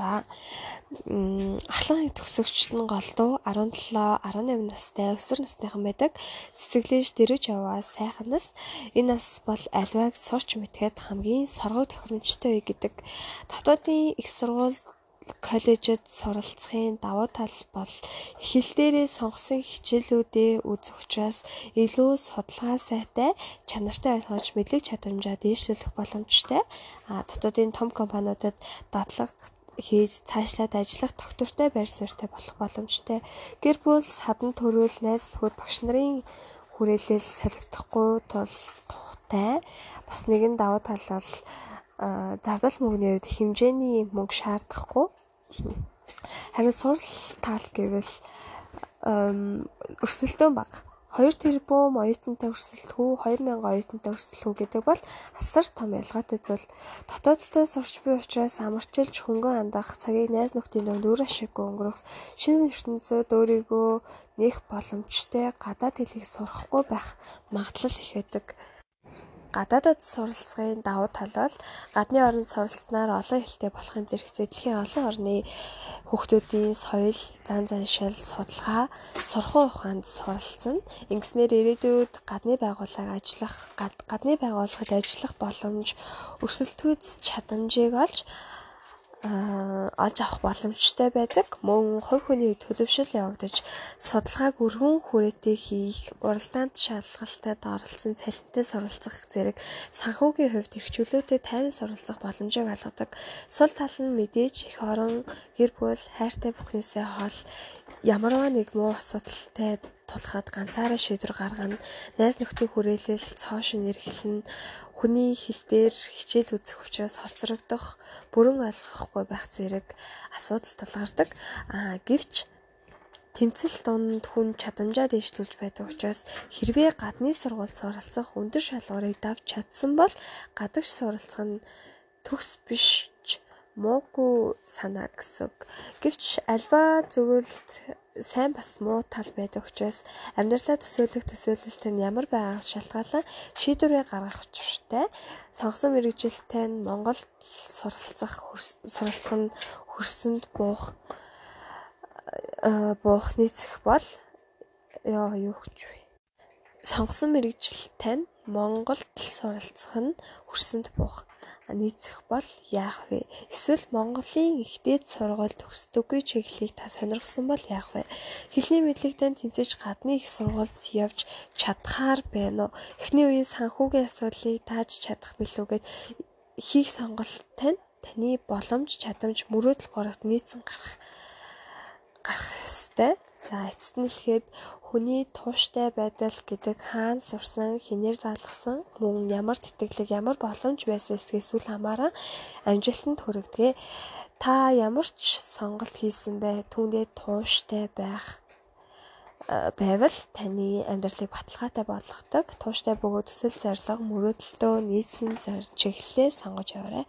За ахлан төгсөгчд нь голдуу 17 18 настай өсвөр насныхан байдаг. Цэцэглэж дэрэж яваа сайхан нас. Энэ нас бол альваг сурч мэдхэд хамгийн соргоо тохиромжтой үе гэдэг. Дотоодын их сургууль коллежид суралцахын давуу тал бол эхлэл дээрээ сонгосон хичээлүүдээ үзэх учраас илүү судалгаа сайтай, чанартай ойлгож мэдлэг чадамжаа дээшлүүлэх боломжтой. А дотоодын том компаниудад дадлага хийж цаашлаад ажиллах тогтвортой байр суурьтай болох боломжтой. Гэр бүл садан төрөл найз нөхөд багш нарын хүрээлэл солигдохгүй тул тухтай. Бас нэгэн давуу тал бол зардал мөнгөний хувьд хэмжээний мөнгө шаардахгүй. Харин сурал тал гэвэл өрсөлдөөн бага 2 тэрбум оюутантай өрсөлдөх үү 2000 оюутантай өрсөлдөх үү гэдэг бол асар том ялгаатай зүйл. Дотооддоо сурч буй учраас амарчилж хөнгөн андах цагийг найз нөхдийн дунд үр ашиггүй өнгөрөх шинэ ертөнцид өөрийгөө нэх боломжтой гадаад хэлийг сурахгүй байх магадлал их байдаг гадаадад суралцахын давуу тал бол гадны оронд суралцсанаар олон хэлтэй болохын зэрэгцээ дэлхийн олон орны хүүхдүүдийн соёл, зан заншил, судалгаа, сурхуу ухаанд суралцсан. Ингэснээр ирээдүйд гадны байгууллага ажиллах, гадны байгууллагад ажиллах боломж, өрсөлдөхүйц чадамжийг олж олж авах боломжтой байдаг. Мөн хувь хүний төлөвшил явагдаж судалгааг өргөн хүрээтэй хийх, уралдаанд шалгалтад оролцсон цалинтай суралцах зэрэг санхүүгийн хувьд эрхчлөөтэй тайван суралцах боломжийг олгодог. Сул тал нь мэдээж их орон гэр бүл хайртай бүхнээсээ хол ямарваа нэг муу асуудалтай тулахад ганцаараа шийдвэр гаргана. Найз нөхдийн хүрээлэл цоошин эргэлэн хүний хил дээр хичээл үзэх учраас хоцрогдох, бүрэн ойлгохгүй байх зэрэг асуудал тулгардаг. Аа гэвч тэмцэл дунд хүн чадамжаа дэвшлүүлж байдаг учраас хэрвээ гадны сургууль суралцах өндөр шалгуурыг давж чадсан бол гадагш суралцах нь төгс биш муугүй санаа гэсэн. Гэвч альва зөвлөлд сайн бас муу тал байдаг учраас амьдралаа төсөөлөх төсөөлөлт нь ямар байгаас шалтгаалan шийдвэрээ гаргах учиртай. Сонгосон мэрэгжилтэй нь Монголд суралцах суралцах нь хөрсөнд буух буух нийцэх бол ёо юу гэж вэ? Сонгосон мэрэгжилтэй нь Монголд суралцах нь хөрсөнд буух нийцэх бол яах вэ? Эсвэл Монголын ихтэй сургууль төгсдөггүй чиглэлийг та сонирхсан бол яах вэ? Хэлний мэдлэгтэй тэнцэж гадны их сургуульд явж чадхаар байна уу? Эхний үеийн санхүүгийн асуудлыг тааж чадах билүүгээд хийх сонголттой нь таны боломж, чадамж, мөрөөдөл горогт нийцэн гарах гарах ёстой. За эцэст нь хэлэхэд хүний тууштай байдал гэдэг хаана сурсан, хинээр залгасан, мөн ямар тэтгэлэг, ямар боломж байсан эсгээс үл хамааран амжилтанд хүрэгдэгэ. Та ямар ч сонголт хийсэн бай, түүндээ тууштай байх байвал таны амьдралыг баталгаатай болгодог. Тууштай бөгөөд төсөл зорилго мөрөөдөлтөө нийцсэн чиглэлээ сонгож яваарай.